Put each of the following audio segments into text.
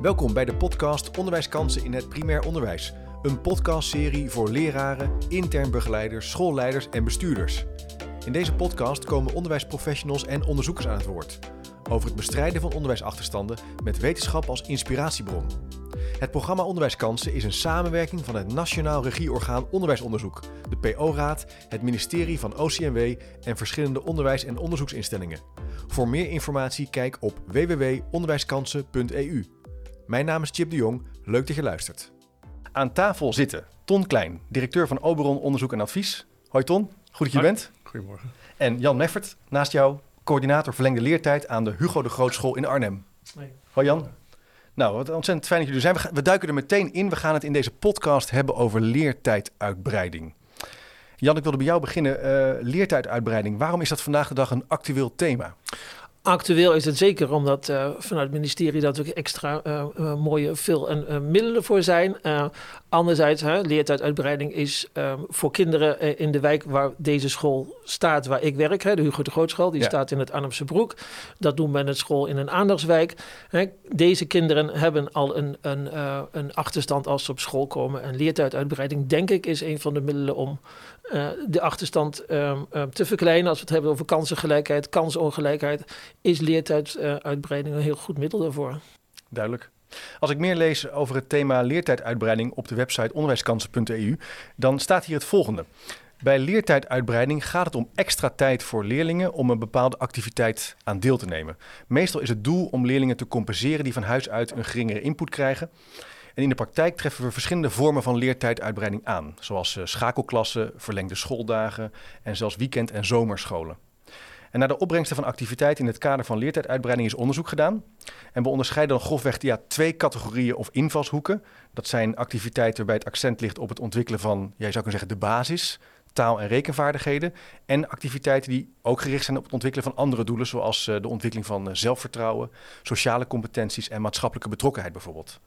Welkom bij de podcast Onderwijskansen in het primair onderwijs. Een podcastserie voor leraren, intern begeleiders, schoolleiders en bestuurders. In deze podcast komen onderwijsprofessionals en onderzoekers aan het woord. Over het bestrijden van onderwijsachterstanden met wetenschap als inspiratiebron. Het programma Onderwijskansen is een samenwerking van het Nationaal Regieorgaan Onderwijsonderzoek, de PO-raad, het ministerie van OCMW en verschillende onderwijs- en onderzoeksinstellingen. Voor meer informatie kijk op www.onderwijskansen.eu. Mijn naam is Chip de Jong, leuk dat je luistert. Aan tafel zitten Ton Klein, directeur van Oberon Onderzoek en Advies. Hoi Ton, goed dat je bent. Goedemorgen. En Jan Neffert, naast jou, coördinator verlengde leertijd aan de Hugo de Grootschool in Arnhem. Hoi Jan. Nou, wat ontzettend fijn dat jullie er zijn. We, duiken er meteen in. We gaan het in deze podcast hebben over leertijduitbreiding. Jan, ik wilde bij jou beginnen. Eh, leertijduitbreiding. Waarom is dat vandaag de dag een actueel thema? Actueel is het zeker omdat eh, vanuit het ministerie dat er extra eh, eh, mooie veel en middelen voor zijn. Anderzijds, hè, leertijduitbreiding is eh, voor kinderen in de wijk waar deze school staat, waar ik werk, hè, de Hugo de Grootschool, die Ja. staat in het Arnhemse Broek. Dat doen we met een school in een aandachtswijk. Hè. Deze kinderen hebben al een, een, een achterstand als ze op school komen. En leertijduitbreiding, denk ik, is een van de middelen om eh, de achterstand ehm, eh, te verkleinen. Als we het hebben over kansengelijkheid, kansongelijkheid, is leertijduitbreiding een heel goed middel daarvoor. Duidelijk. Als ik meer lees over het thema leertijduitbreiding op de website onderwijskansen.eu, dan staat hier het volgende. Bij leertijduitbreiding gaat het om extra tijd voor leerlingen om een bepaalde activiteit aan deel te nemen. Meestal is het doel om leerlingen te compenseren die van huis uit een geringere input krijgen. En in de praktijk treffen we verschillende vormen van leertijduitbreiding aan, zoals eh, schakelklassen, verlengde schooldagen en zelfs weekend- en zomerscholen. En naar de opbrengsten van activiteiten in het kader van leertijduitbreiding is onderzoek gedaan. En we onderscheiden dan grofweg ja, twee categorieën of invalshoeken. Dat zijn activiteiten waarbij het accent ligt op het ontwikkelen van, ja, je zou kunnen zeggen, de basis, taal- en rekenvaardigheden. En activiteiten die ook gericht zijn op het ontwikkelen van andere doelen, zoals eh, de ontwikkeling van eh, zelfvertrouwen, sociale competenties en maatschappelijke betrokkenheid bijvoorbeeld.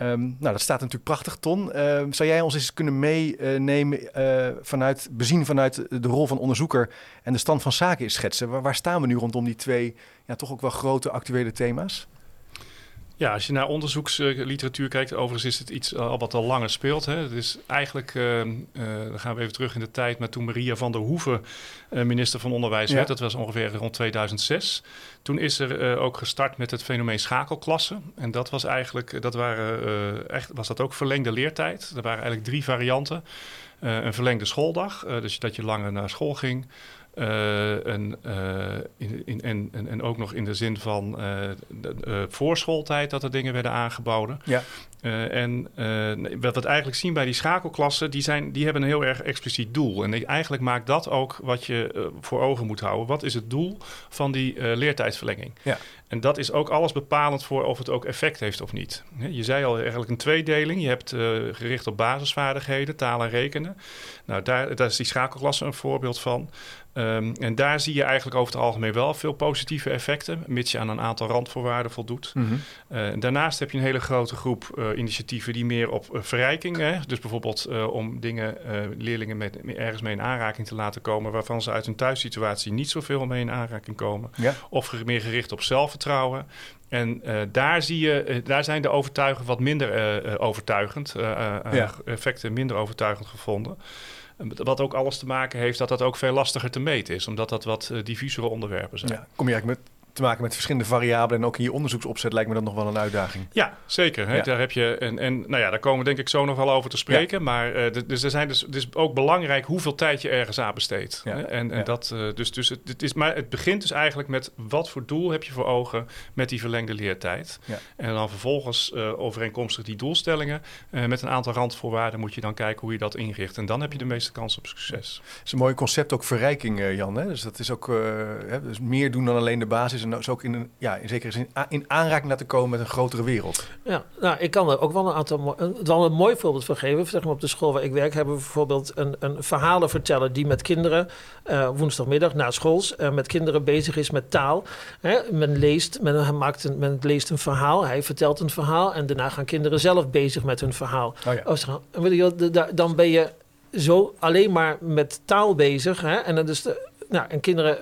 Ehm, nou, dat staat natuurlijk prachtig, Ton. Ehm, zou jij ons eens kunnen meenemen eh, vanuit, bezien vanuit de rol van onderzoeker en de stand van zaken schetsen? Waar, waar staan we nu rondom die twee ja, toch ook wel grote actuele thema's? Ja, als je naar onderzoeksliteratuur kijkt, overigens is het iets al wat al langer speelt. Hè. Het is eigenlijk, eh, eh, dan gaan we even terug in de tijd, maar toen Maria van der Hoeven eh, minister van Onderwijs Ja. werd, dat was ongeveer rond 2006. Toen is er eh, ook gestart met het fenomeen schakelklassen. En dat was eigenlijk, dat waren, eh, echt, was dat ook verlengde leertijd. Er waren eigenlijk drie varianten. Eh, een verlengde schooldag, eh, dus dat je langer naar school ging. Eh, een, eh, in, in, en, en, en ook nog in de zin van eh, de, voorschooltijd dat er dingen werden aangeboden. Ja. En wat we eigenlijk zien bij die schakelklassen, die, zijn, die hebben een heel erg expliciet doel. En eigenlijk maakt dat ook wat je voor ogen moet houden. Wat is het doel van die leertijdverlenging? Ja. En dat is ook alles bepalend voor of het ook effect heeft of niet. Je zei al eigenlijk een tweedeling. Je hebt gericht op basisvaardigheden, taal en rekenen. Nou, daar, daar is die schakelklasse een voorbeeld van. Ehm, en daar zie je eigenlijk over het algemeen wel veel positieve effecten, mits je aan een aantal randvoorwaarden voldoet. Mhm. Eh, daarnaast heb je een hele grote groep eh, initiatieven die meer op eh, verrijking, hè, dus bijvoorbeeld om dingen, leerlingen met, ergens mee in aanraking te laten komen, waarvan ze uit hun thuissituatie niet zoveel mee in aanraking komen, Ja. of meer gericht op zelfvertrouwen. En daar, zie je, daar zijn de overtuigen wat minder overtuigend, Ja. effecten minder overtuigend gevonden. Wat ook alles te maken heeft dat dat ook veel lastiger te meten is, omdat dat wat eh, diffusere onderwerpen zijn. Ja, kom je eigenlijk met, te maken met verschillende variabelen en ook in je onderzoeksopzet lijkt me dat nog wel een uitdaging. Ja, zeker. Hè? Ja. Daar heb je en, en nou ja, daar komen we denk ik zo nog wel over te spreken. Maar d- dus er zijn dus, het is ook belangrijk hoeveel tijd je ergens aan besteedt. Ja. En, en dat, eh, dus, dus het, het is, maar het begint dus eigenlijk met wat voor doel heb je voor ogen met die verlengde leertijd. En dan vervolgens eh, overeenkomstig die doelstellingen met een aantal randvoorwaarden moet je dan kijken hoe je dat inricht. En dan heb je de meeste kans op succes. Het is een mooi concept, ook verrijking, Jan. Hè? Dus dat is ook hè, dus meer doen dan alleen de basis. En dus ook in, een, ja, in zekere zin in aanraking laten komen met een grotere wereld. Ja, nou, ik kan er ook wel een aantal een, wel een mooi voorbeeld van geven. Zeg maar op de school waar ik werk hebben we bijvoorbeeld een, een verhalen vertellen die met kinderen eh, woensdagmiddag na schools eh, met kinderen bezig is met taal. Hè, men leest, men, maakt een, men leest een verhaal, hij vertelt een verhaal en daarna gaan kinderen zelf bezig met hun verhaal. Oh ja. Oh, zo. En dan ben je zo alleen maar met taal bezig. Hè? En, dan dus de, nou, en kinderen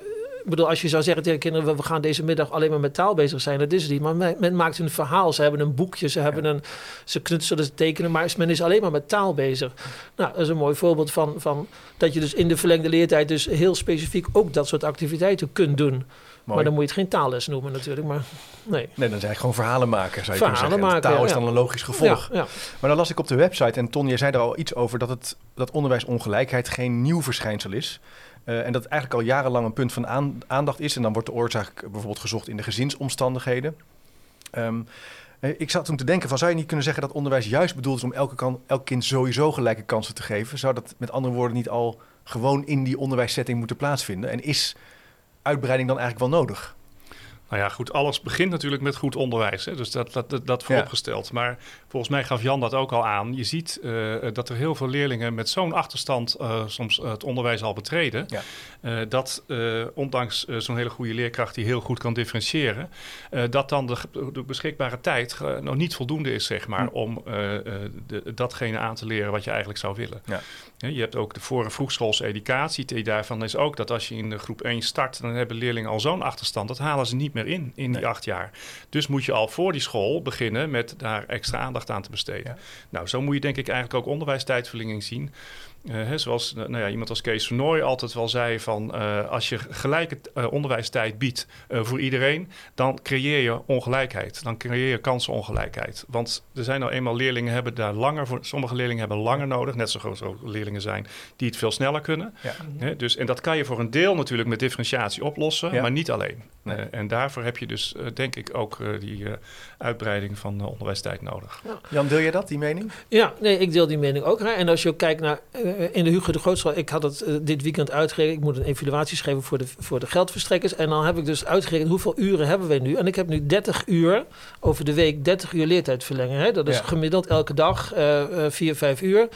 bedoel, als je zou zeggen tegen kinderen, we gaan deze middag alleen maar met taal bezig zijn, dat is het niet. Maar men, men maakt een verhaal, ze hebben een boekje, ze, hebben een, ze knutselen, ze tekenen, maar men is alleen maar met taal bezig. Nou, dat is een mooi voorbeeld van, van dat je dus in de verlengde leertijd dus heel specifiek ook dat soort activiteiten kunt doen. Maar dan moet je het geen taalles noemen natuurlijk. Maar nee. Nee, dan zijn gewoon verhalen maken, zou je Verhalen zeggen. maken, Taal is ja. dan een logisch gevolg. Ja, ja. Maar dan las ik op de website, en Ton, je zei er al iets over, dat, het, dat onderwijsongelijkheid geen nieuw verschijnsel is. Eh, en dat het eigenlijk al jarenlang een punt van aan- aandacht is. En dan wordt de oorzaak bijvoorbeeld gezocht in de gezinsomstandigheden. Ehm, eh, ik zat toen te denken van, zou je niet kunnen zeggen dat onderwijs juist bedoeld is om elke, kan, elk kind sowieso gelijke kansen te geven? Zou dat met andere woorden niet al gewoon in die onderwijssetting moeten plaatsvinden? En is uitbreiding dan eigenlijk wel nodig? Nou ja, goed, alles begint natuurlijk met goed onderwijs. Hè? Dus dat, dat, dat, dat vooropgesteld. Maar volgens mij gaf Jan dat ook al aan. Je ziet eh, dat er heel veel leerlingen met zo'n achterstand eh, soms het onderwijs al betreden. Ja. Eh, dat eh, ondanks eh, zo'n hele goede leerkracht die heel goed kan differentiëren, eh, dat dan de, beschikbare tijd eh, nog niet voldoende is, zeg maar, Hm. om eh, eh, de, datgene aan te leren wat je eigenlijk zou willen. Ja. Je hebt ook de voor- en vroegschoolse educatie. Het idee daarvan is ook dat als je in de groep 1 start, dan hebben leerlingen al zo'n achterstand. Dat halen ze niet meer in, in die Nee. acht jaar. Dus moet je al voor die school beginnen met daar extra aandacht aan te besteden. Ja. Nou, zo moet je denk ik eigenlijk ook onderwijstijdverlenging zien. Eh, hè, zoals eh, nou ja, iemand als Kees Vernooy altijd wel zei van... eh, als je gelijke eh, onderwijstijd biedt eh, voor iedereen... dan creëer je ongelijkheid. Dan creëer je kansenongelijkheid. Want er zijn nou eenmaal leerlingen hebben daar langer voor... sommige leerlingen hebben langer nodig. Net zoals er ook leerlingen zijn die het veel sneller kunnen. Ja. Hè, dus, en dat kan je voor een deel natuurlijk met differentiatie oplossen... Ja. maar niet alleen. Nee. Eh, en daarvoor heb je dus eh, denk ik ook eh, die eh, uitbreiding van onderwijstijd nodig. Jan, deel jij dat, die mening? Ja, nee, ik deel die mening ook. Hè. En als je ook kijkt naar in de Hugo de Grootschool, ik had het eh, dit weekend uitgerekend. Ik moet een evaluatie schrijven voor de, voor de geldverstrekkers. En dan heb ik dus uitgerekend hoeveel uren hebben wij nu. En ik heb nu 30 uur over de week, 30 uur leertijd verlengen. Hè. Dat is Ja. gemiddeld elke dag eh eh 4, 5 uur.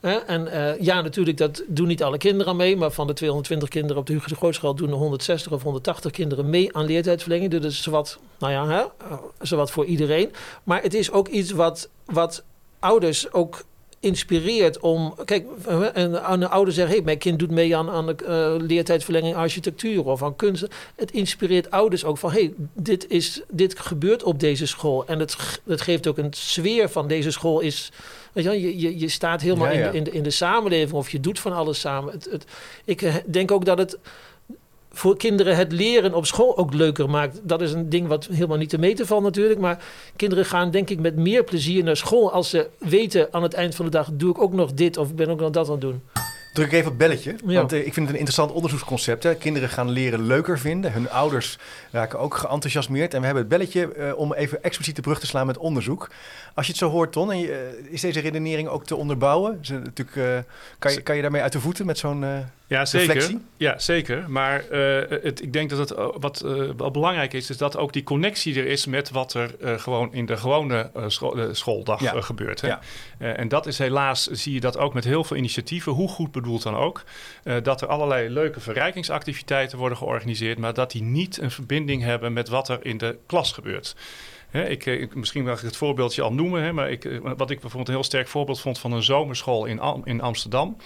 Hè. En eh, ja, natuurlijk, dat doen niet alle kinderen mee. Maar van de 220 kinderen op de Hugo de Grootschool doen er 160 of 180 kinderen mee aan leertijdverlenging. Dus dat is zowat, nou ja, hè, eh, zowat voor iedereen. Maar het is ook iets wat, wat ouders ook inspireert om... Kijk, een, een ouder zegt... Hey, mijn kind doet mee aan, aan de eh, leertijdverlenging architectuur of aan kunsten. Het inspireert ouders ook van... hey, dit, is, dit gebeurt op deze school. En het, het geeft ook een sfeer van deze school is... Weet je, je, je, je staat helemaal Ja, ja. In, de, in, de, in de samenleving of je doet van alles samen. Het, het, ik eh, denk ook dat het voor kinderen het leren op school ook leuker maakt. Dat is een ding wat helemaal niet te meten valt natuurlijk. Maar kinderen gaan denk ik met meer plezier naar school... als ze weten aan het eind van de dag... doe ik ook nog dit of ik ben ook nog dat aan het doen. Druk even op het belletje, Ja. want eh, ik vind het een interessant onderzoeksconcept. Hè. Kinderen gaan leren leuker vinden, hun ouders raken ook geenthousiasmeerd. En we hebben het belletje eh, om even expliciet de brug te slaan met onderzoek. Als je het zo hoort, Ton, en je, eh, is deze redenering ook te onderbouwen? Natuurlijk, kan, je, kan je daarmee uit de voeten met zo'n... Ja, zeker. Reflectie? Ja, zeker. Maar eh, het, ik denk dat het eh, wat eh, wel belangrijk is, is dat ook die connectie er is met wat er gewoon in de gewone scho- eh, schooldag Ja. gebeurt. Hè? Ja. En dat is helaas, zie je dat ook met heel veel initiatieven, hoe goed bedoeld dan ook, dat er allerlei leuke verrijkingsactiviteiten worden georganiseerd, maar dat die niet een verbinding hebben met wat er in de klas gebeurt. Hè, ik, eh, ik, misschien mag ik het voorbeeldje al noemen, hè, maar ik, eh, wat ik bijvoorbeeld een heel sterk voorbeeld vond van een zomerschool in, in Amsterdam.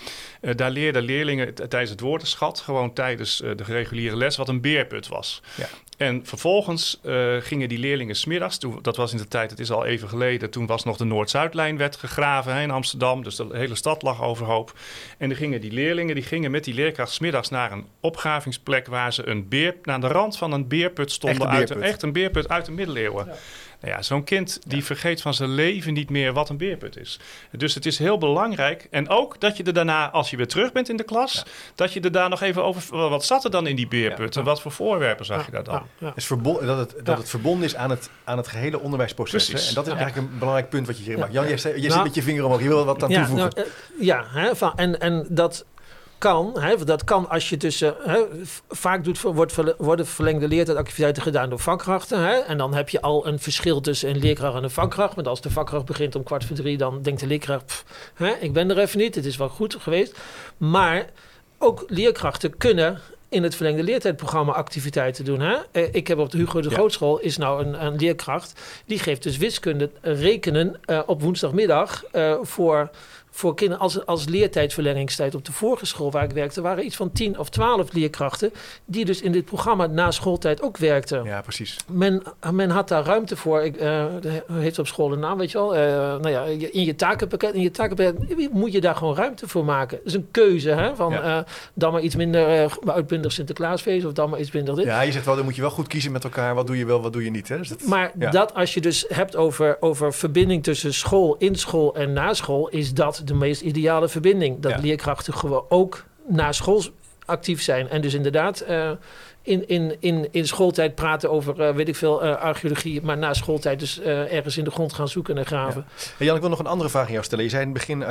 Eh, daar leerden leerlingen tijdens het woordenschat, gewoon tijdens de reguliere les, wat een beerput was. Ja. En vervolgens eh, gingen die leerlingen smiddags, toen, dat was in de tijd, het is al even geleden, toen was nog de Noord-Zuidlijn werd gegraven hè, in Amsterdam, dus de hele stad lag overhoop. En dan gingen die leerlingen, die gingen met die leerkracht smiddags naar een opgravingsplek waar ze een beer, aan de rand van een beerput stonden. Echte Uit, de- beerput. echt een beerput uit de middeleeuwen. Nou ja, zo'n kind die vergeet van zijn leven niet meer wat een beerput is. Dus het is heel belangrijk. En ook dat je er daarna, als je weer terug bent in de klas, dat je er daar nog even over. Wat zat er dan in die beerput? Ja. En wat voor voorwerpen zag je daar dan? Ja, ja. is verbon- dat het, dat Ja. het verbonden is aan het, aan het gehele onderwijsproces. Hè? En dat is Ja. eigenlijk een belangrijk punt wat je hier Ja. maakt. Jan, jij, jij Nou, zit met je vinger omhoog. Je wil wat aan ja, toevoegen. nou, eh, ja hè, van, en, en dat kan, hè, dat kan als je tussen... Hè, vaak doet, wordt, worden verlengde leertijdactiviteiten gedaan door vakkrachten. Hè, en dan heb je al een verschil tussen een leerkracht en een vakkracht. Want als de vakkracht begint om kwart voor drie... dan denkt de leerkracht, pff, hè, ik ben er even niet. Het is wel goed geweest. Maar ook leerkrachten kunnen in het verlengde leertijdprogramma activiteiten doen. Hè? Eh, ik heb op de Hugo de Ja. Grootschool is nou een, een leerkracht... die geeft dus wiskunde rekenen eh, op woensdagmiddag... eh, voor voor kinderen als, als leertijdverlengingstijd op de vorige school waar ik werkte, waren iets van 10 of 12 leerkrachten die dus in dit programma na schooltijd ook werkten. Ja, precies. Men, men had daar ruimte voor. Ik, uh, heeft op school een naam, weet je wel. Uh, nou ja, in je takenpakket, in je takenpakket moet je daar gewoon ruimte voor maken. Dat is een keuze, hè? Van ja. uh, dan maar iets minder uitbundig Sinterklaasfeest of dan maar iets minder dit. Ja, je zegt wel, dan moet je wel goed kiezen met elkaar. Wat doe je wel, wat doe je niet. Hè? Dus dat, maar ja. dat als je dus hebt over, over verbinding tussen school, in school en na school, is dat de meest ideale verbinding. Dat leerkrachten gewoon ook na school actief zijn. En dus inderdaad uh, in, in, in, in schooltijd praten over, uh, weet ik veel, uh, archeologie. Maar na schooltijd dus ergens in de grond gaan zoeken en graven. Ja. Jan, ik wil nog een andere vraag aan jou stellen. Je zei in het begin,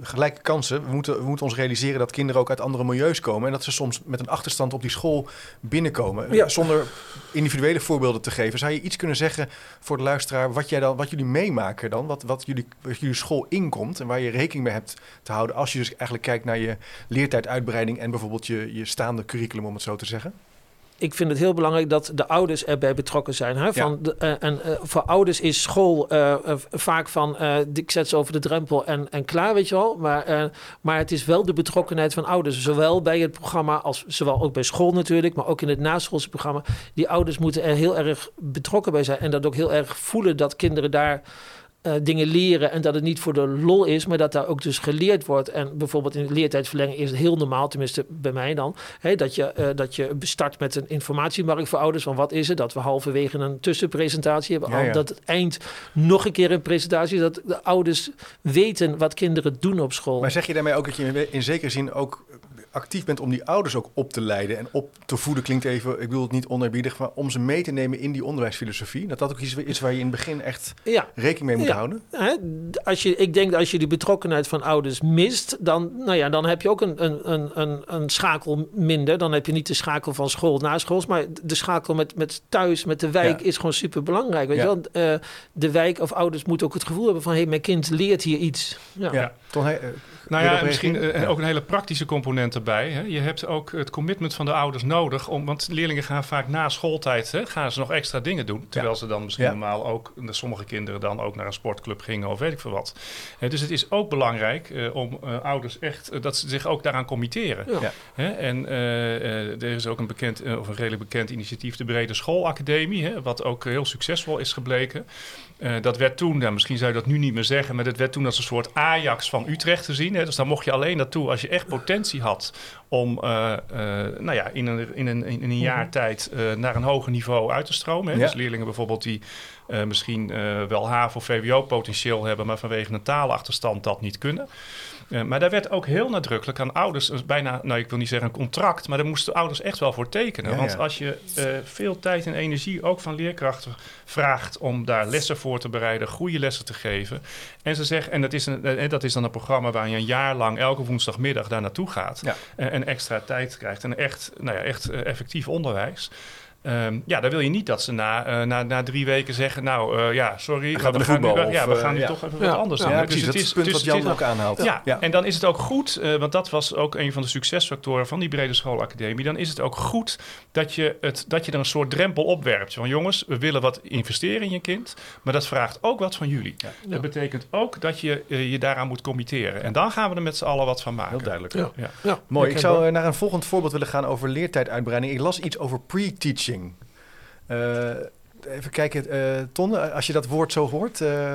gelijke kansen. We moeten, we moeten ons realiseren dat kinderen ook uit andere milieus komen. En dat ze soms met een achterstand op die school binnenkomen. Ja. Zonder individuele voorbeelden te geven. Zou je iets kunnen zeggen voor de luisteraar wat, jij dan, wat jullie meemaken dan? Wat, wat, jullie, wat jullie school inkomt en waar je rekening mee hebt te houden... als je dus eigenlijk kijkt naar je leertijduitbreiding... en bijvoorbeeld je, je staande curriculum, om het zo te zeggen? Ik vind het heel belangrijk dat de ouders erbij betrokken zijn. Hè? Van de, uh, en uh, voor ouders is school uh, vaak van ik zet ze over de drempel en, en klaar, weet je wel. Maar, maar het is wel de betrokkenheid van ouders. Zowel bij het programma als zowel ook bij school natuurlijk, maar ook in het naschoolse programma. Die ouders moeten er heel erg betrokken bij zijn en dat ook heel erg voelen dat kinderen daar uh, dingen leren en dat het niet voor de lol is, maar dat daar ook dus geleerd wordt. En bijvoorbeeld in de leertijdverlenging is het heel normaal, tenminste bij mij dan, hè, dat, je, uh, dat je start met een informatiemarkt voor ouders van wat is het, dat we halverwege een tussenpresentatie hebben, ja, ja. dat het eind nog een keer een presentatie, dat de ouders weten wat kinderen doen op school. Maar zeg je daarmee ook dat je in zekere zin ook actief bent om die ouders ook op te leiden en op te voeden, klinkt even, ik bedoel het niet oneerbiedig, maar om ze mee te nemen in die onderwijsfilosofie. Dat dat ook iets is waar je in het begin echt ja. rekening mee moet ja. houden. Als je, ik denk dat als je die betrokkenheid van ouders mist, dan, nou ja, dan heb je ook een, een, een, een schakel minder. Dan heb je niet de schakel van school na school, maar de schakel met, met thuis, met de wijk is gewoon super belangrijk. Weet je wel? Uh, de wijk of ouders moeten ook het gevoel hebben van hé, hey, mijn kind leert hier iets. Ja, ja. Ton, hey, uh, nou ja, misschien uh, ook een hele praktische component erbij. Hè? Je hebt ook het commitment van de ouders nodig. Om, want leerlingen gaan vaak na schooltijd hè, gaan ze nog extra dingen doen. Terwijl ja. ze dan misschien ja. normaal ook, sommige kinderen dan ook naar een sportclub gingen of weet ik veel wat. Uh, dus het is ook belangrijk uh, om ouders echt, dat ze zich ook daaraan committeren. Ja. Hè? En er is ook een bekend, of een redelijk bekend initiatief, de Brede Schoolacademie. Hè, wat ook heel succesvol is gebleken. dat werd toen, nou, misschien zou je dat nu niet meer zeggen, maar dat werd toen als een soort Ajax van Utrecht te zien. Dus daar mocht je alleen naartoe als je echt potentie had om uh, uh, nou ja, in, een, in, een, in een jaar tijd uh, naar een hoger niveau uit te stromen. Hè? Ja. Dus leerlingen bijvoorbeeld die misschien wel HAVO of VWO-potentieel hebben, maar vanwege een taalachterstand dat niet kunnen. Uh, maar daar werd ook heel nadrukkelijk aan ouders, bijna, nou ik wil niet zeggen een contract, maar daar moesten ouders echt wel voor tekenen. Ja, Want ja. als je uh, veel tijd en energie ook van leerkrachten vraagt om daar lessen voor te bereiden, goede lessen te geven. En ze zeggen, en dat is, een, en dat is dan een programma waar je een jaar lang elke woensdagmiddag daar naartoe gaat ja. en, en, extra tijd krijgt en echt, nou ja, echt effectief onderwijs. Um, ja, dan wil je niet dat ze na, uh, na, na drie weken zeggen... nou, uh, ja, sorry, gaan we, gaan nu, of, ja, we gaan uh, nu ja. toch even wat anders doen. Ja, dus precies, het is, het punt dus wat Jan ook aanhaalt. Ja, ja, en dan is het ook goed, want dat was ook een van de succesfactoren... van die brede schoolacademie. Dan is het ook goed dat je, het, dat je er een soort drempel op werpt. Van jongens, we willen wat investeren in je kind... maar dat vraagt ook wat van jullie. Dat betekent ook dat je je daaraan moet committeren. En dan gaan we er met z'n allen wat van maken. Heel duidelijk. Ja. Mooi, ik zou naar een volgend voorbeeld willen gaan... over leertijduitbreiding. Ik las iets over pre-teaching... Uh, even kijken, uh, Ton, als je dat woord zo hoort, uh,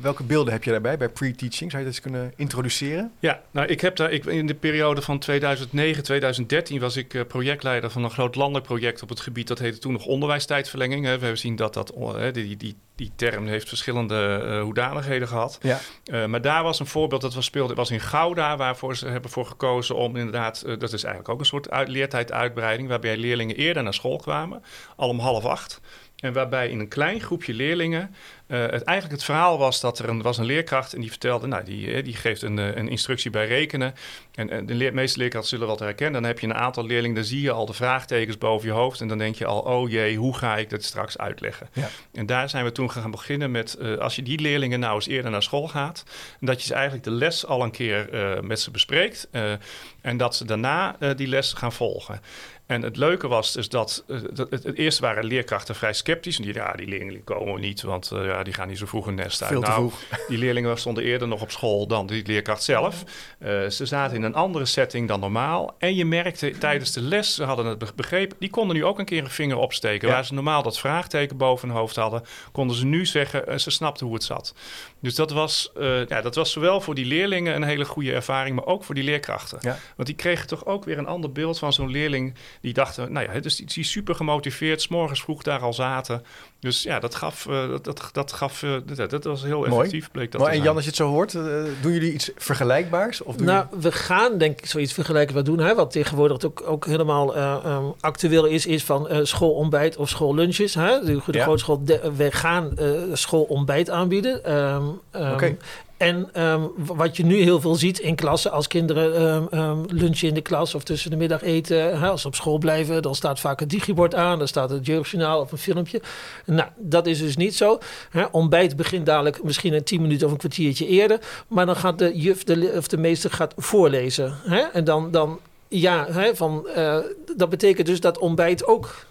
welke beelden heb je daarbij bij pre-teaching? Zou je dat eens kunnen introduceren? Ja, nou, ik heb daar, ik, in de periode van 2009, 2013 was ik uh, projectleider van een groot landelijk project op het gebied, dat heette toen nog onderwijstijdverlenging. Hè. We hebben zien dat dat, uh, die, die, die term heeft verschillende uh, hoedanigheden gehad. Ja. Uh, maar daar was een voorbeeld, dat was, speelde, was in Gouda, waarvoor ze hebben voor gekozen om inderdaad, uh, dat is eigenlijk ook een soort uit, leertijduitbreiding, waarbij leerlingen eerder naar school kwamen, al om half acht. En waarbij in een klein groepje leerlingen uh, het, eigenlijk het verhaal was dat er een, was een leerkracht en die vertelde, nou, die, die geeft een, een instructie bij rekenen. En, en de leer, meeste leerkrachten zullen wat herkennen. Dan heb je een aantal leerlingen, dan zie je al de vraagtekens boven je hoofd. En dan denk je al, oh jee, hoe ga ik dat straks uitleggen? Ja. En daar zijn we toen gaan beginnen met, uh, als je die leerlingen nou eens eerder naar school gaat, dat je ze eigenlijk de les al een keer uh, met ze bespreekt. en dat ze daarna die les gaan volgen. En het leuke was dus dat, dat het, het, eerst waren leerkrachten vrij sceptisch. En die, ja, die leerlingen komen niet, want uh, ja, die gaan niet zo vroeg een nest uit. Veel te nou, vroeg. Die leerlingen stonden eerder nog op school dan die leerkracht zelf. Uh, ze zaten in een andere setting dan normaal. En je merkte tijdens de les, ze hadden het begrepen, die konden nu ook een keer een vinger opsteken. Ja. Waar ze normaal dat vraagteken boven hun hoofd hadden, konden ze nu zeggen, ze snapten hoe het zat. Dus dat was, ja, dat was zowel voor die leerlingen een hele goede ervaring, maar ook voor die leerkrachten. Ja. Want die kregen toch ook weer een ander beeld van zo'n leerling die dachten, nou ja, dus die, die super gemotiveerd, morgens vroeg daar al zaten. Dus ja, dat gaf, uh, dat, dat, dat, gaf, uh, dat, dat, was heel Mooi. effectief. Bleek dat maar en. Jan, als je het zo hoort, uh, doen jullie iets vergelijkbaars? Of doen nou, we gaan denk ik zoiets vergelijkbaars doen. Hè? Wat tegenwoordig ook, ook helemaal um, actueel is, is van schoolontbijt of schoollunches. Hè? De, de Ja. grootschool, de, we gaan schoolontbijt aanbieden. Um, um, Oké. En um, wat je nu heel veel ziet in klassen, als kinderen um, um, lunchen in de klas of tussen de middag eten, hè, als ze op school blijven, dan staat vaak het digibord aan, dan staat het jeugdjournaal of een filmpje. Nou, dat is dus niet zo. Hè. Ontbijt begint dadelijk misschien een tien minuten of een kwartiertje eerder, maar dan gaat de juf de, of de meester gaat voorlezen. Hè. En dan, dan ja, hè, van, uh, dat betekent dus dat ontbijt ook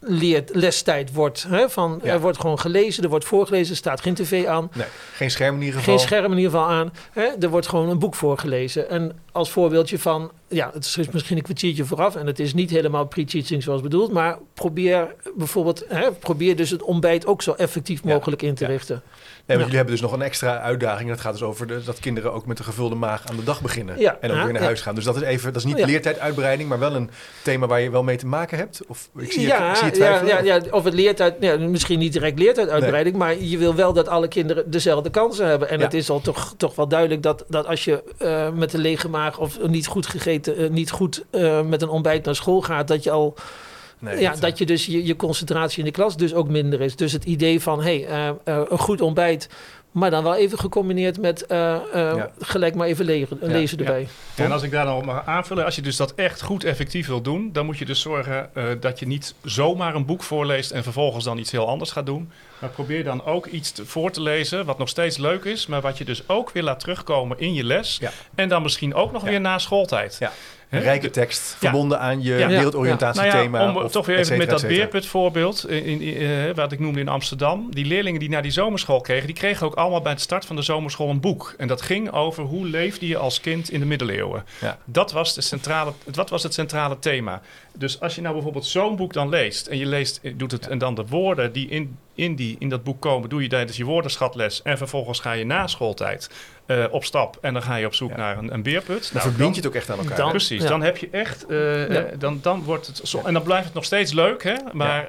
leert, lestijd wordt. Hè? Van, Ja. Er wordt gewoon gelezen, er wordt voorgelezen, er staat geen tv aan. Nee, geen scherm in ieder geval. Geen scherm in ieder geval aan. Hè? Er wordt gewoon een boek voorgelezen. En als voorbeeldje van, ja, het is misschien een kwartiertje vooraf en het is niet helemaal pre-teaching zoals bedoeld, maar probeer bijvoorbeeld, hè, probeer dus het ontbijt ook zo effectief Ja, mogelijk in te richten. Nee, want Ja. jullie hebben dus nog een extra uitdaging. En dat gaat dus over de, dat kinderen ook met een gevulde maag aan de dag beginnen. En ook weer naar huis gaan. Dus dat is even, dat is niet Ja. leertijduitbreiding, maar wel een thema waar je wel mee te maken hebt. Of ik zie je, ja, ik zie je ja, twijfelen. ja, ja, of het leert uit, ja, misschien niet direct leert uit uitbreiding, maar je wil wel dat alle kinderen dezelfde kansen hebben. En het is al toch, toch wel duidelijk dat, dat als je eh, met een lege maag of niet goed gegeten, eh, niet goed eh, met een ontbijt naar school gaat, dat je al Nee, ja, dat, je dus je, je concentratie in de klas dus ook minder is. Dus het idee van hey, eh, eh, een goed ontbijt, maar dan wel even gecombineerd met eh, eh, Ja. gelijk maar even le lezen ja. erbij. Ja, en als ik daar dan op mag aanvullen, als je dus dat echt goed effectief wil doen, dan moet je dus zorgen eh, dat je niet zomaar een boek voorleest en vervolgens dan iets heel anders gaat doen. Maar probeer dan ook iets te- voor te lezen wat nog steeds leuk is, maar wat je dus ook weer laat terugkomen in je les. Ja. En dan misschien ook nog Ja. weer na schooltijd. Rijke tekst, verbonden aan je wereldoriëntatiethema. Nou om of toch weer even met dat. Beerput voorbeeld, in, in, eh, wat ik noemde in Amsterdam. Die leerlingen die naar die zomerschool kregen, die kregen ook allemaal bij het start van de zomerschool een boek. En dat ging over hoe leefde je als kind in de middeleeuwen. Dat, was de centrale, dat was het centrale thema. Dus als je nou bijvoorbeeld zo'n boek dan leest en je leest, eh, doet het en dan de woorden die in, in, die, in dat boek komen, doe je tijdens je woordenschatles en vervolgens ga je na schooltijd eh, op stap en dan ga je op zoek Ja. naar een, een beerput. Dan Nou, verbind je het ook echt aan elkaar. Dan-? Precies, Ja. dan heb je echt, eh, Ja. eh, dan, dan wordt het, zo, en dan blijft het nog steeds leuk, hè? maar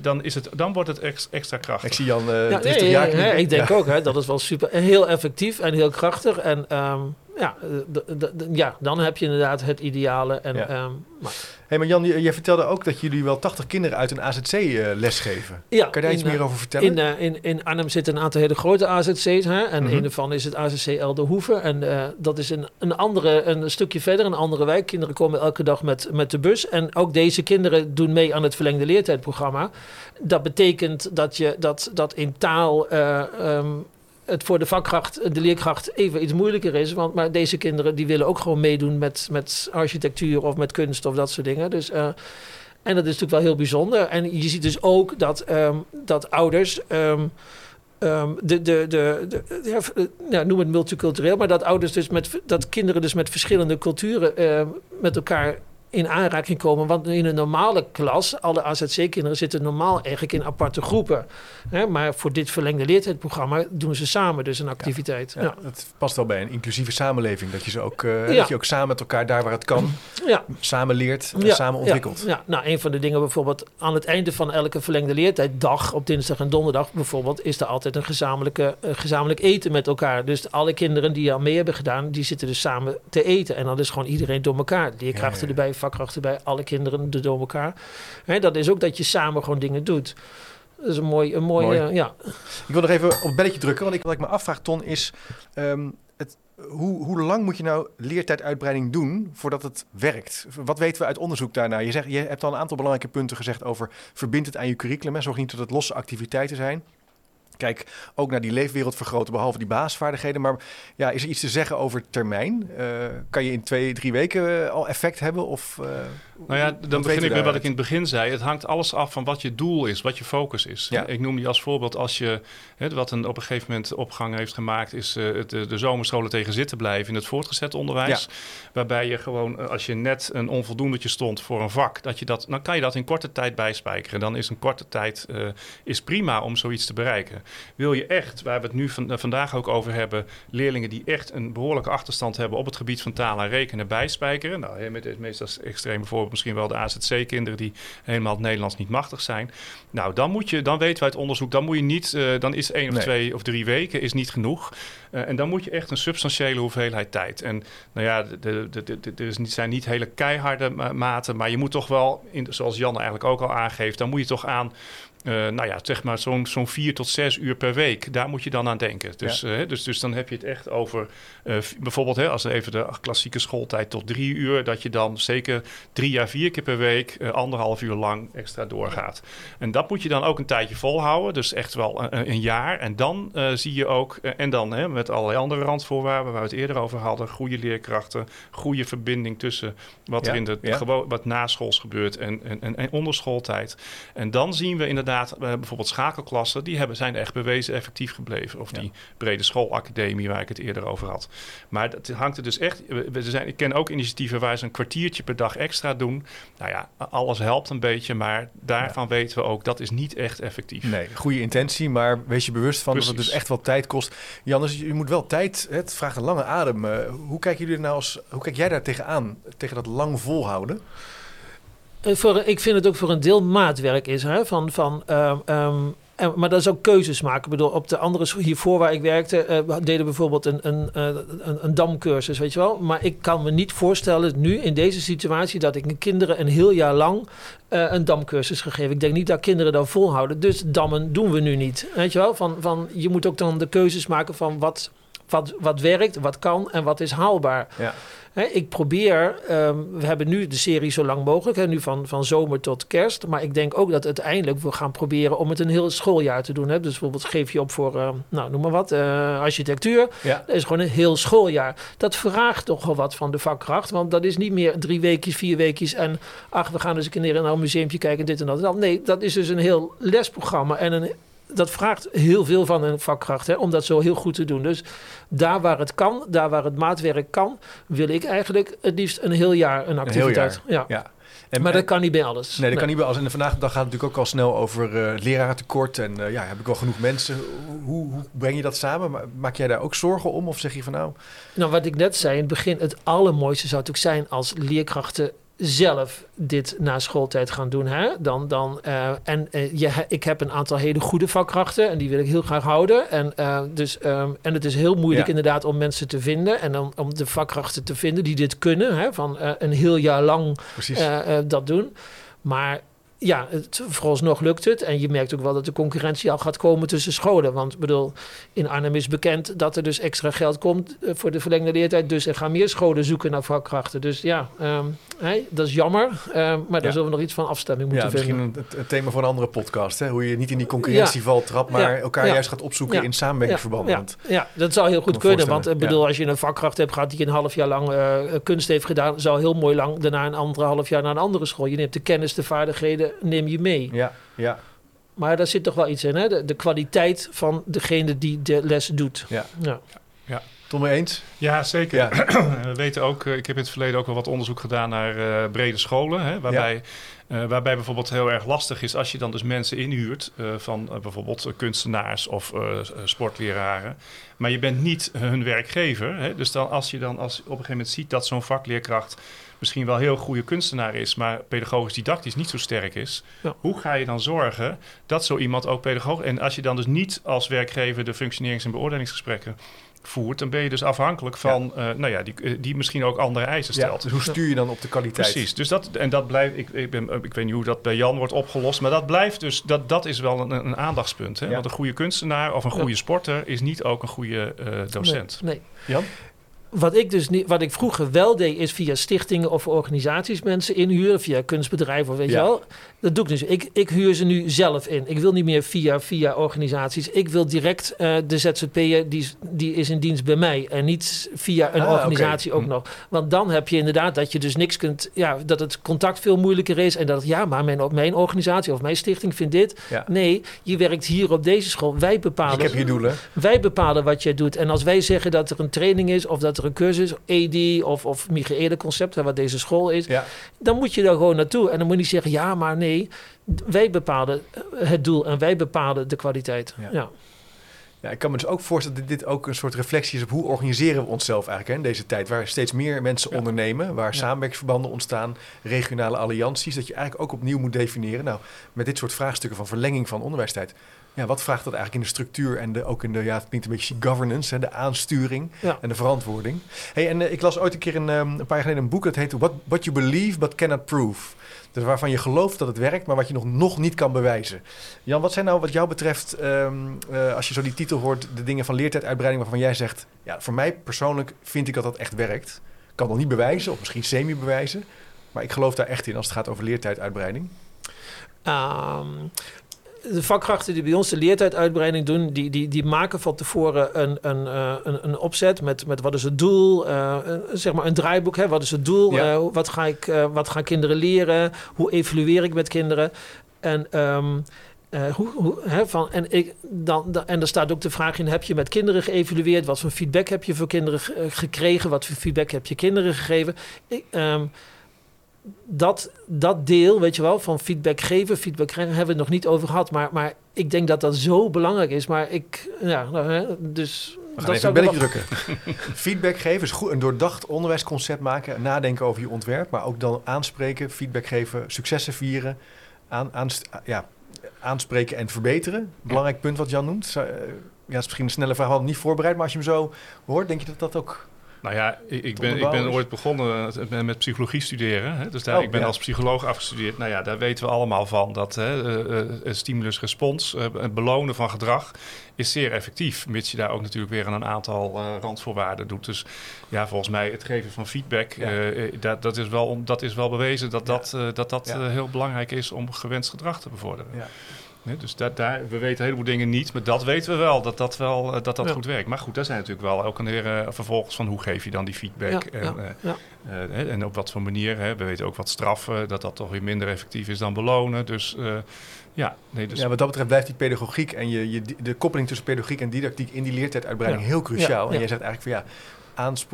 dan, is het, dan wordt het ex- extra krachtig. Ik zie Jan uh, Ja, nee, ik denk Ja. ook, hè, dat is wel super. En heel effectief en heel krachtig. En ehm, ja, eh, ja, dan heb je inderdaad het ideale. En, Ja. ehm, maar, Hey, maar Jan, je- jij vertelde ook dat jullie wel 80 kinderen uit een AZC eh, lesgeven. ja, Kan je daar iets meer eh, over vertellen? In, in, in Arnhem zitten een aantal hele grote AZC's. Hè? En Mhm. een daarvan is het AZC Elderhoeve. En dat is een, een, andere, een stukje verder, een andere wijk. Kinderen komen elke dag met, met de bus. En ook deze kinderen doen mee aan het verlengde leertijdprogramma. Dat betekent dat, je, dat, dat in taal... eh, ehm, het voor de vakkracht, de leerkracht, even iets moeilijker is. Want maar deze kinderen die willen ook gewoon meedoen met, met architectuur of met kunst of dat soort dingen. Dus, eh, en dat is natuurlijk wel heel bijzonder. En je ziet dus ook dat, ehm, dat ouders. ehm, ehm, de, de, de, ja, noem het multicultureel, maar dat ouders dus met dat kinderen dus met verschillende culturen met elkaar in aanraking komen. Want in een normale klas, alle AZC-kinderen zitten normaal eigenlijk in aparte groepen. Hè? Maar voor dit verlengde leertijdprogramma doen ze samen dus een activiteit. Ja, Ja, Dat past wel bij een inclusieve samenleving. Dat je ze ook, eh, dat je ook samen met elkaar daar waar het kan, ja. samen leert en samen ontwikkelt. Ja, ja, nou, een van de dingen bijvoorbeeld aan het einde van elke verlengde leertijddag, op dinsdag en donderdag bijvoorbeeld, is er altijd een gezamenlijke, gezamenlijk eten met elkaar. Dus alle kinderen die al mee hebben gedaan, die zitten dus samen te eten. En dan is gewoon iedereen door elkaar. Leerkrachten erbij, vakkrachten erbij, alle kinderen er door elkaar. Hè, dat is ook dat je samen gewoon dingen doet. Dat is een mooi, een mooi, Mooi. eh, ja. Ik wil nog even op het belletje drukken, want ik, wat ik me afvraag, Ton, is ehm, het, hoe, hoe lang moet je nou leertijduitbreiding doen voordat het werkt? Wat weten we uit onderzoek daarnaar? Je, zegt, je hebt al een aantal belangrijke punten gezegd over verbind het aan je curriculum. Hè? Zorg niet dat het losse activiteiten zijn. Kijk ook naar die leefwereld vergroten, behalve die basisvaardigheden. Maar ja, is er iets te zeggen over termijn? Uh, kan je in twee, drie weken al effect hebben? Of, uh, nou ja, dan begin ik met wat ik in het begin zei. Het hangt alles af van wat je doel is, wat je focus is. Ja. Ik noem die als voorbeeld als je, hè, wat een op een gegeven moment opgang heeft gemaakt, is uh, de, de zomerscholen tegen zitten blijven in het voortgezet onderwijs. Ja. Waarbij je gewoon, als je net een onvoldoendetje stond voor een vak, dat je dat, dan kan je dat in korte tijd bijspijkeren. Dan is een korte tijd is prima om zoiets te bereiken. Wil je echt, waar we het nu van, vandaag ook over hebben, leerlingen die echt een behoorlijke achterstand hebben op het gebied van taal en rekenen bijspijkeren. Nou, met het meest extreme voorbeeld misschien wel de AZC-kinderen die helemaal het Nederlands niet machtig zijn. Nou, dan moet je, dan weten we uit onderzoek, dan moet je niet, uh, dan is één of twee of drie weken is niet genoeg. Uh, en dan moet je echt een substantiële hoeveelheid tijd. En nou ja, er zijn niet hele keiharde maten, maar je moet toch wel, in, zoals Jan eigenlijk ook al aangeeft, dan moet je toch aan uh, nou ja, zeg maar zo'n zo'n vier tot zes uur per week. Daar moet je dan aan denken. Dus, ja. uh, dus, dus dan heb je het echt over uh, bijvoorbeeld hè, als even de klassieke schooltijd tot drie uur, dat je dan zeker drie jaar vier keer per week anderhalf uur lang extra doorgaat. En dat moet je dan ook een tijdje volhouden. Dus echt wel een, een jaar. En dan zie je ook, en dan hè, met allerlei andere randvoorwaarden waar we het eerder over hadden, goede leerkrachten, goede verbinding tussen wat ja. er in de ja. wat naschools gebeurt en, en, en, en onderschooltijd. En dan zien we inderdaad inderdaad, bijvoorbeeld schakelklassen, die hebben, zijn echt bewezen effectief gebleven. Of die brede schoolacademie waar ik het eerder over had. Maar het hangt er dus echt. We zijn, ik ken ook initiatieven waar ze een kwartiertje per dag extra doen. Nou ja, alles helpt een beetje, maar daarvan weten we ook dat is niet echt effectief. Nee, goede intentie, maar wees je bewust van Precies. dat het dus echt wel tijd kost. Jannes, je moet wel tijd. Het vraagt een lange adem. Uh, hoe kijken jullie nou als, hoe kijk jij daar tegenaan? Tegen dat lang volhouden? Eh, voor, ik vind het ook voor een deel maatwerk is. Hè? Van, van, um, en, maar dat is ook keuzes maken. Ik bedoel, op de andere hiervoor waar ik werkte, uh, deden bijvoorbeeld een, een, uh, een, een, damcursus, weet je wel. Maar ik kan me niet voorstellen nu in deze situatie dat ik mijn kinderen een heel jaar lang een damcursus gegeven. Ik denk niet dat kinderen dat volhouden. Dus dammen doen we nu niet. Weet je wel? Van, van, je moet ook dan de keuzes maken van wat, wat, wat werkt, wat kan en wat is haalbaar. Ja ik probeer, um, we hebben nu de serie zo lang mogelijk, hè, nu van, van zomer tot kerst. Maar ik denk ook dat uiteindelijk we gaan proberen om het een heel schooljaar te doen. Hè. Dus bijvoorbeeld geef je op voor, uh, nou noem maar wat, uh, architectuur. Ja. Dat is gewoon een heel schooljaar. Dat vraagt toch wel wat van de vakkracht. Want dat is niet meer drie weekjes, vier weekjes en ach, we gaan eens een keer naar een museumpje kijken, dit. En dat. Nee, dat is dus een heel lesprogramma en een dat vraagt heel veel van een vakkracht hè, om dat zo heel goed te doen. Dus daar waar het kan, daar waar het maatwerk kan, wil ik eigenlijk het liefst een heel jaar een activiteit. Een jaar. Ja. ja. En, maar dat kan niet bij alles. Nee, dat nee. kan niet bij alles. En vandaag de dag gaat het natuurlijk ook al snel over uh, lerarentekort. En uh, ja, heb ik wel genoeg mensen. Hoe, hoe, breng je dat samen? Maak jij daar ook zorgen om? Of zeg je van nou... Nou, wat ik net zei in het begin. Het allermooiste zou natuurlijk zijn als leerkrachten zelf dit na schooltijd gaan doen. Hè? Dan, dan, uh, en uh, je, ik heb een aantal hele goede vakkrachten en die wil ik heel graag houden. En, uh, dus, um, en het is heel moeilijk ja. inderdaad om mensen te vinden en om, om de vakkrachten te vinden die dit kunnen. Hè? Van een heel jaar lang dat doen. Maar ja, het, vooralsnog lukt het. En je merkt ook wel dat de concurrentie al gaat komen tussen scholen. Want bedoel, in Arnhem is bekend dat er dus extra geld komt uh, voor de verlengde leertijd. Dus er gaan meer scholen zoeken naar vakkrachten. Dus ja, um, hey, dat is jammer. Um, maar ja. daar zullen we nog iets van afstemming moeten ja, vinden. Misschien een, een, thema voor een andere podcast. Hè? Hoe je niet in die concurrentieval trapt, maar elkaar juist gaat opzoeken in samenwerkingsverband. Ja. Ja. dat zou heel goed kunnen. Want ik bedoel, als je een vakkracht hebt gehad die een half jaar lang uh, kunst heeft gedaan, zou heel mooi lang daarna een anderhalf jaar naar een andere school. Je neemt de kennis, de vaardigheden, neem je mee. Ja, ja. Maar daar zit toch wel iets in, hè? De, de kwaliteit van degene die de les doet. Ja. ja. ja. Tom eens? Ja, zeker. Ja. We weten ook, ik heb in het verleden ook wel wat onderzoek gedaan naar uh, brede scholen, hè, waarbij, ja. Uh, waarbij bijvoorbeeld heel erg lastig is als je dan dus mensen inhuurt uh, van bijvoorbeeld kunstenaars of sportleraren, maar je bent niet hun werkgever. Hè, dus dan als je dan als op een gegeven moment ziet dat zo'n vakleerkracht misschien wel heel goede kunstenaar is, maar pedagogisch didactisch niet zo sterk is. Ja. Hoe ga je dan zorgen dat zo iemand ook pedagogisch... En als je dan dus niet als werkgever de functionerings- en beoordelingsgesprekken voert, dan ben je dus afhankelijk van, ja. Uh, nou ja, die, die misschien ook andere eisen stelt. Ja, dus hoe stuur je dan op de kwaliteit? Precies, dus dat, en dat blijft, ik, ik, ben, ik weet niet hoe dat bij Jan wordt opgelost, maar dat blijft dus, dat, dat is wel een, een aandachtspunt. Hè? Want een goede kunstenaar of een goede sporter is niet ook een goede uh, docent. Nee, nee. Jan? Wat ik dus niet, wat ik vroeger wel deed, is via stichtingen of organisaties mensen inhuren, via kunstbedrijven of weet Ja. je wel. Dat doe ik dus. Ik, ik huur ze nu zelf in. Ik wil niet meer via, via organisaties. Ik wil direct eh, de ZZP'er, die, is- die is in dienst bij mij. En niet via een Ah, organisatie ook Hm. nog. Want dan heb je inderdaad dat je dus niks kunt... Ja, dat het contact veel moeilijker is. En dat het, ja, maar mijn, mijn organisatie of mijn stichting vindt dit. Ja. Nee, je werkt hier op deze school. Wij bepalen... ik heb hier doelen. Wij bepalen wat jij doet. En als wij zeggen dat er een training is, of dat er een cursus, ED of, of Michaela concept, wat deze school is, Ja. dan moet je daar gewoon naartoe. En dan moet je niet zeggen, ja, maar nee, wij bepalen het doel en wij bepalen de kwaliteit. Ja. Ja. Ja, ik kan me dus ook voorstellen dat dit ook een soort reflectie is op hoe organiseren we onszelf eigenlijk hè, in deze tijd. Waar steeds meer mensen Ja. ondernemen, waar samenwerkingsverbanden ontstaan, regionale allianties. Dat je eigenlijk ook opnieuw moet definiëren. Nou, met dit soort vraagstukken van verlenging van onderwijstijd. Ja, wat vraagt dat eigenlijk in de structuur en de, ook in de, ja, het klinkt een beetje governance, hè, de aansturing Ja. en de verantwoording. Hey, en eh, ik las ooit een keer een, ehm, een paar jaar geleden een boek dat heet What, What You Believe But Cannot Prove. Dus waarvan je gelooft dat het werkt, maar wat je nog, nog niet kan bewijzen. Jan, wat zijn nou wat jou betreft, ehm, eh, als je zo die titel hoort, de dingen van leertijduitbreiding waarvan jij zegt, ja, voor mij persoonlijk vind ik dat dat echt werkt. Ik kan nog niet bewijzen, of misschien semi-bewijzen, maar ik geloof daar echt in als het gaat over leertijduitbreiding. Ehm, de vakkrachten die bij ons de leertijduitbreiding doen, die, die, die maken van tevoren een, een, eh, een, een opzet met, met wat is het doel, eh, zeg maar een draaiboek, hè, wat is het doel, Ja. Eh, wat, ga ik, wat gaan kinderen leren, hoe evalueer ik met kinderen. En, ehm, eh, hoe, hoe, hè, van, en, ik, dan, dan, en er staat ook de vraag in, heb je met kinderen geëvalueerd? Wat voor feedback heb je voor kinderen ge- gekregen? Wat voor feedback heb je kinderen gegeven? Ik, ehm, dat, dat deel, weet je wel, van feedback geven, feedback krijgen, hebben we het nog niet over gehad. Maar, maar ik denk dat dat zo belangrijk is. Maar ik, ja, nou, dus... We gaan even een belletje drukken. feedback geven is goed. Een doordacht onderwijsconcept maken. Nadenken over je ontwerp. Maar ook dan aanspreken, feedback geven, successen vieren. Aan, aanst- ja, aanspreken en verbeteren. Belangrijk punt wat Jan noemt. Eh, Ja, het is misschien een snelle vraag, we hadden hem niet voorbereid. Maar als je hem zo hoort, denk je dat dat ook... Nou ja, ik, ik, ben, ik ben ooit begonnen met, met psychologie studeren. Hè? Dus daar, Oh, ik ben ja. als psycholoog afgestudeerd. Nou ja, daar weten we allemaal van dat hè, eh, eh, stimulus-respons, eh, het belonen van gedrag, is zeer effectief. Mits je daar ook natuurlijk weer aan een aantal eh, randvoorwaarden doet. Dus ja, volgens mij het geven van feedback, Ja. eh, eh, dat, dat, is wel, dat is wel bewezen dat dat, eh, dat, dat eh, heel belangrijk is om gewenst gedrag te bevorderen. Ja. Hè, dus dat, daar, we weten een heleboel dingen niet, maar dat weten we wel, dat dat, wel, eh, dat, dat Ja. goed werkt. Maar goed, daar zijn natuurlijk wel ook een hele vervolgens van hoe geef je dan die feedback. Ja, en, ja, eh, eh, en op wat voor manier. Hè. We weten ook wat straffen, dat dat toch weer minder effectief is dan belonen. Dus eh, ja, nee, dus Ja, wat dat betreft blijft die pedagogiek en je, je, de koppeling tussen pedagogiek en didactiek in die leertijduitbreiding Ja. heel cruciaal. Ja, En jij zegt eigenlijk van ja,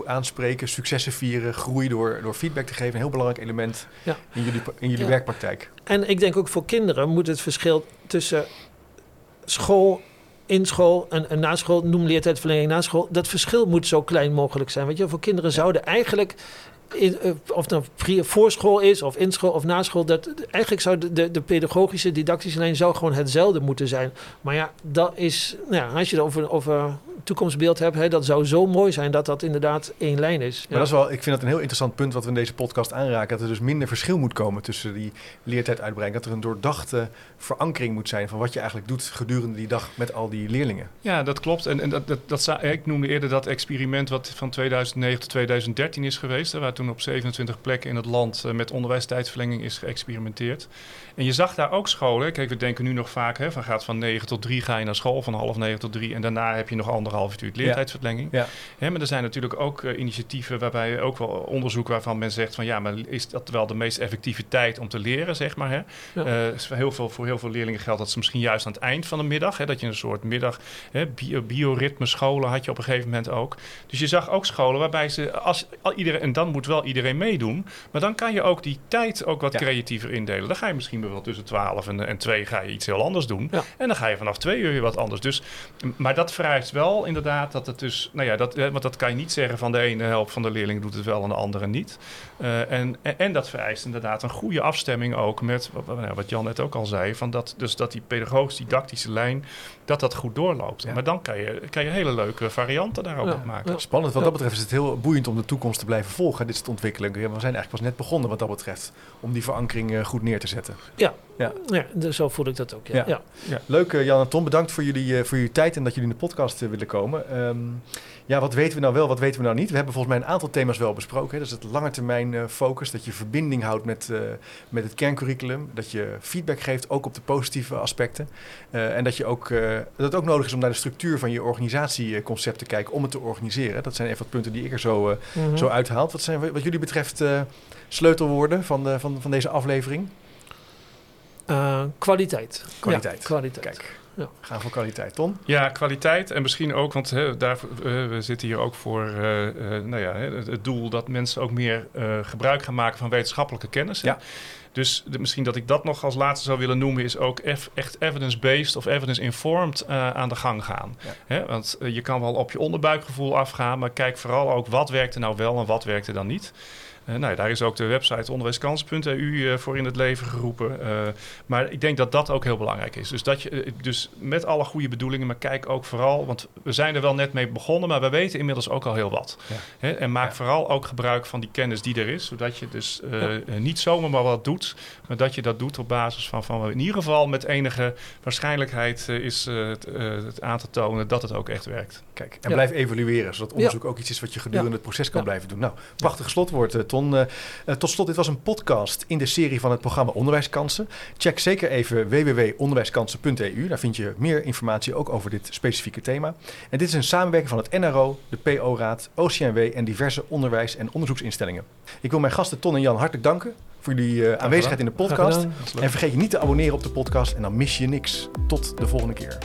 aanspreken, successen vieren, groei door, door feedback te geven. Een heel belangrijk element Ja. in jullie, in jullie Ja. werkpraktijk. En ik denk ook voor kinderen moet het verschil tussen school, in school en, en na school, noem leertijdverlenging na school, dat verschil moet zo klein mogelijk zijn. Weet je, voor kinderen zouden eigenlijk, in, eh, of het pri- voor school is, of in school of na school, dat, eigenlijk zou de, de, de pedagogische, didactische lijn zou gewoon hetzelfde moeten zijn. Maar ja, dat is, nou ja, als je het over, over toekomstbeeld hebt, hè, dat zou zo mooi zijn dat dat inderdaad één lijn is. Maar dat is wel, ik vind dat een heel interessant punt wat we in deze podcast aanraken. Dat er dus minder verschil moet komen tussen die leertijduitbreiding. Dat er een doordachte verankering moet zijn van wat je eigenlijk doet gedurende die dag met al die leerlingen. Ja, dat klopt. En, en dat, dat, dat, ik noemde eerder dat experiment wat van 2009 tot 2013 is geweest. Hè, waar toen op 27 plekken in het land eh, met onderwijstijdverlenging is geëxperimenteerd. En je zag daar ook scholen. Kijk, we denken nu nog vaak hè, van gaat van 9 tot 3 ga je naar school, van half 9 tot 3. En daarna heb je nog anderhalf uur leertijdverlenging. Ja. Hè, maar er zijn natuurlijk ook eh, initiatieven waarbij ook wel onderzoek waarvan men zegt van ja, maar is dat wel de meest effectieve tijd om te leren, zeg maar. Hè? Ja. Eh, heel veel, voor heel veel leerlingen geldt dat ze misschien juist aan het eind van de middag, hè, dat je een soort middag, hè, bio, bioritme scholen had je op een gegeven moment ook. Dus je zag ook scholen waarbij ze, als al iedereen, en dan moet wel iedereen meedoen, maar dan kan je ook die tijd ook wat Ja. creatiever indelen. Dan ga je misschien wel tussen 12 en, en 2 ga je iets heel anders doen. Ja. En dan ga je vanaf 2 uur weer wat anders. Dus, maar dat vereist wel inderdaad dat het dus, nou ja, dat, want dat kan je niet zeggen van de ene helft van de leerlingen doet het wel en de andere niet. Eh, en, en, en dat vereist inderdaad een goede afstemming ook met wat, wat- nou, wat Jan net ook al zei, van dat, dus dat die pedagogisch-didactische lijn, dat dat goed doorloopt. Ja. Maar dan kan je, kan je hele leuke varianten daar ook Ja, op maken. Spannend. Wat Ja. dat betreft is het heel boeiend om de toekomst te blijven volgen. Dit soort ontwikkelingen. We zijn eigenlijk pas net begonnen wat dat betreft. Om die verankering eh, goed neer te zetten. Ja, Ja. ja dus zo voel ik dat ook. Ja. Ja. Ja. Leuk, eh, Jan en Tom. Bedankt voor jullie, eh, voor jullie tijd en dat jullie in de podcast willen komen. Ehm, ja, wat weten we nou wel, wat weten we nou niet? We hebben volgens mij een aantal thema's wel besproken. Hè. Dat is het lange termijn eh, focus, dat je verbinding houdt met, eh, met het kerncurriculum. Dat je feedback geeft, ook op de positieve aspecten. Eh, en dat, je ook, dat het ook nodig is om naar de structuur van je organisatieconcept te kijken om het te organiseren. Dat zijn even wat punten die ik er zo, Mhm. zo uithaal. Wat zijn wat jullie betreft sleutelwoorden van, de, van, van deze aflevering? Kwaliteit. Kwaliteit. Ja, kwaliteit. Kijk, Ja. gaan voor kwaliteit. Ton? Ja, kwaliteit en misschien ook, want hè, daar, eh, we zitten hier ook voor eh, eh, nou ja, hè, het, het doel dat mensen ook meer eh, gebruik gaan maken van wetenschappelijke kennis. Ja. Dus de- misschien dat ik dat nog als laatste zou willen noemen, is ook eff- echt evidence-based of evidence-informed eh, aan de gang gaan. Ja. Hè, want je kan wel op je onderbuikgevoel afgaan, maar kijk vooral ook wat werkte nou wel en wat werkte dan niet. Eh, nou, ja, daar is ook de website onderwijskansen.eu eh, voor in het leven geroepen. Eh, maar ik denk dat dat ook heel belangrijk is. Dus, dat je, dus met alle goede bedoelingen, maar kijk ook vooral, want we zijn er wel net mee begonnen, maar we weten inmiddels ook al heel wat. Ja. Hè, en maak Ja. vooral ook gebruik van die kennis die er is, zodat je dus Ja. niet zomaar maar wat doet, maar dat je dat doet op basis van, van in ieder geval met enige waarschijnlijkheid is eh, het, eh, het aan te tonen dat het ook echt werkt. Kijk, en Ja. blijf evalueren, zodat onderzoek ook iets is wat je gedurende Ja. het proces kan Ja. blijven doen. Nou, prachtig slotwoord, eh, Ton. Eh, eh, tot slot, dit was een podcast in de serie van het programma Onderwijskansen. Check zeker even www.onderwijskansen.eu. Daar vind je meer informatie ook over dit specifieke thema. En dit is een samenwerking van het NRO, de PO-raad, OCNW en diverse onderwijs- en onderzoeksinstellingen. Ik wil mijn gasten Ton en Jan hartelijk danken voor jullie eh, aanwezigheid in de podcast. En vergeet je niet te abonneren op de podcast en dan mis je niks. Tot de volgende keer.